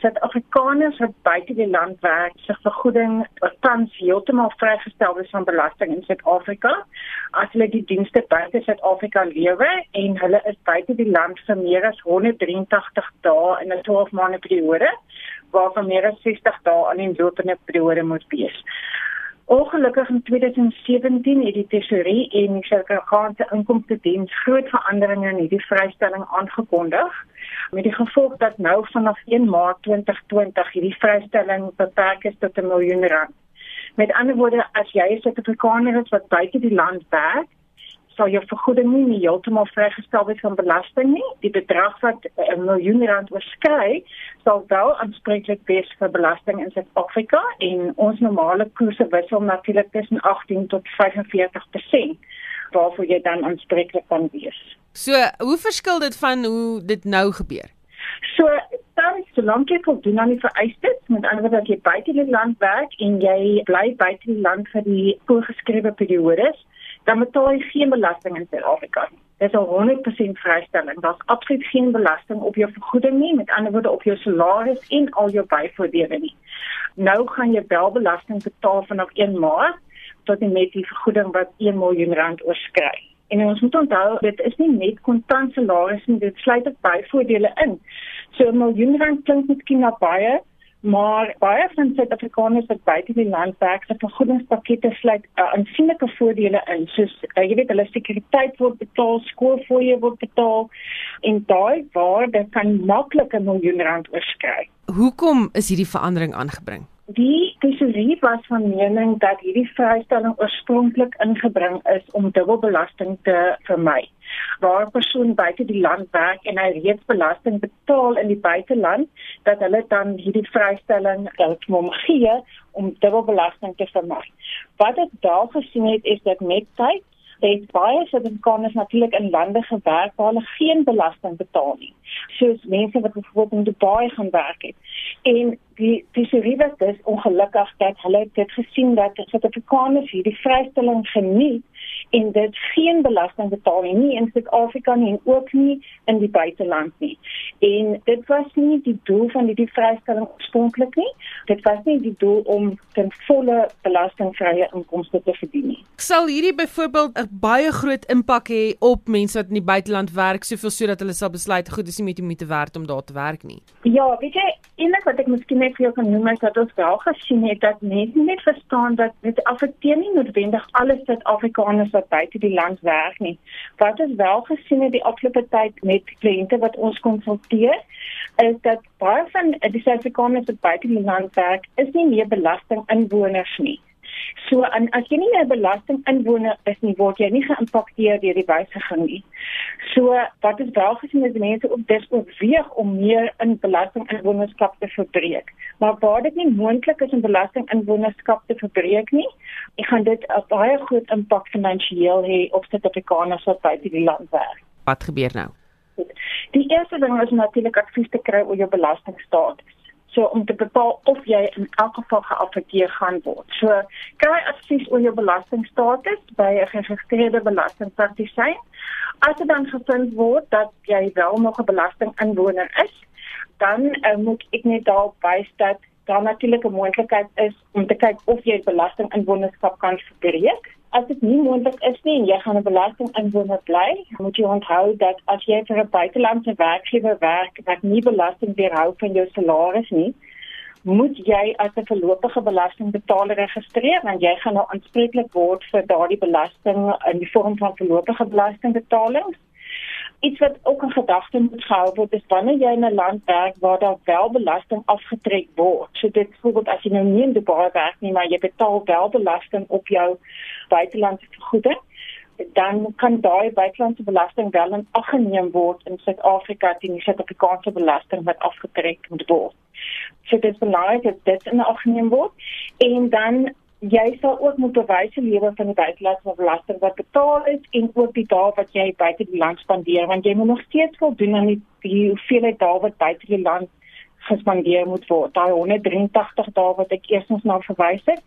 Suid-Afrikaners wat buite die land werk, se vergoeding tans heeltemal vrygestel is van belasting in Suid-Afrika as hulle die dienste buite Suid-Afrika lewer en hulle is buite die land vir meer as 183 dae in 'n 12 maande periode waarvan meer as 60 dae aan die lopende periode moet wees. Ongelukkig in 2017 het die tesorie en die Suid-Afrikaanse inkomste diens groot veranderinge in hierdie vrystelling aangekondig met die gevolg dat nou vanaf 1 Maart 2020 hierdie vrystelling beperk is tot 'n miljoen rand. Met ander woorde, as jy 'n Suid-Afrikaner is wat buite die land werk, sal jou vergoeding nie, heeltemal vrygestel word van belasting nie. Die bedrag wat 'n miljoen rand oorskry, sal wel aanspreeklik wees vir belasting in Suid-Afrika en ons normale koerse wissel natuurlik tussen 18 tot 45% waarvoor jy dan aanspreeklik kan wees. So, hoe verskil dit van hoe dit nou gebeur? So, dan solank jy voldoen aan die vereistes, met ander woorde dat jy buite die land werk en jy bly buite die land vir die voorgeskrewe periodes, dan betaal jy geen belasting in Suid-Afrika nie. Dit is 'n 100% vrystelling. Daar's absoluut geen belasting op jou vergoeding nie, met ander woorde op jou salaris en al jou byvoordele nie. Nou gaan jy wel belasting betaal vanaf 1 Maart tot en met die vergoeding wat 1 miljoen rand oorskry. En ons moet onthou, dit is nie net kontant salaris nie, dit sluit ook byvoordele in. So 'n miljoen rand klink miskien na baie, maar baie van Suid-Afrikaners wat buite die land werk, se vergoedingspakkette sluit uh, aansienlike voordele in, soos uh, jy weet hulle sekuriteit word betaal, skoolfooie word betaal en daai waarde kan maklik 'n miljoen rand oorskry. Hoekom is hierdie verandering aangebring? Die tesourier was van mening dat hierdie vrystelling oorspronklik ingebring is om dubbelbelasting te vermy. Waar 'n persoon buite die land werk en hy reeds belasting betaal in die buiteland, dat hulle dan hierdie vrystelling geld moet gee om dubbelbelasting te vermy. Wat dit daar gesien het is dat met tyd het baie Suid-Afrikaners natuurlik in lande gewerk waar hulle geen belasting betaal nie. Soos mense wat byvoorbeeld in Dubai gaan werk het. En die was dus ongelukkig dat hulle dit gesien dat Suid-Afrikaners hierdie vrystelling geniet en dit geen belasting betaal nie, nie in Suid-Afrika nie en ook nie in die buiteland nie. En dit was nie die doel van hierdie vrystelling oorspronklik nie. Dit was nie die doel om ten volle belastingvrye inkomste te verdien nie. Sal hierdie byvoorbeeld 'n baie groot impak hê op mense wat in die buiteland werk, soveel sodat hulle sal besluit goed is nie met moeite werd om daar te werk nie? Ja, weet jy, enig wat ek miskien net vir jou kan noem is dat ons wel gesien het dat mense net verstaan dat dit affekteer nie noodwendig alle Suid-Afrikaners wat buite die land werk nie. Wat ons wel gesien het die afgelope tyd met kliënte wat ons konsulteer, is dat baie van die Suid-Afrikaners wat buite die land werk, is nie meer belasting inwoners nie. So en as jy nie 'n belasting inwoner is nie, word jy nie geïmpakteer deur die wysiging nie. So wat is wel gesien is mense ook dis oorweeg om meer in belasting inwonerskap te verbreek. Maar waar dit nie moontlik is om belasting inwonerskap te verbreek nie, ek gaan dit 'n baie groot impak finansiëel hê op Suid-Afrikaners wat buite die land werk. Wat gebeur nou? Die eerste ding is natuurlik advies te kry oor jou belastingstatus so om te bepaal of jy in elk geval geaffekteer gaan word. So kry advies oor jou belastingstatus by 'n geregistreerde belastingpraktisyn. As dit dan gevind word dat jy wel nog 'n belastinginwoner is, dan uh, moet ek net daarop wys dat daar natuurlik 'n moontlikheid is om te kyk of jy belastinginwonerskap kan verbreek as dit nie moontlik is nie en jy gaan 'n belastinginwoner bly, moet jy onthou dat as jy vir 'n buitelandse werkgewer werk wat nie belasting weerhou van jou salaris nie, moet jy as 'n voorlopige belastingbetaler registreer want jy gaan nou aanspreeklik word vir daardie belasting in die vorm van voorlopige belastingbetalings iets wat ook in gedagte moet gehou word is wanneer jy in 'n land werk waar daar wel belasting afgetrek word. So dit voorbeeld as jy nou nie in Dubai werk nie, maar jy betaal wel belasting op jou buitelandse vergoeding, dan kan daai buitelandse belasting wel in ag geneem word in Suid-Afrika teen die Suid-Afrikaanse belasting wat afgetrek moet word. So dit is belangrik dat dit in ag geneem en dan jy sal ook moet bewyse lewer van die buitelandse belasting wat betaal is en ook die dae wat jy buite die land spandeer want jy moet nog steeds voldoen aan die, die hoeveelheid dae wat buite die land gespandeer moet word. Daai 183 dae wat ek eersins na verwys het,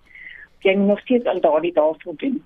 jy moet nog steeds aan daardie dae voldoen.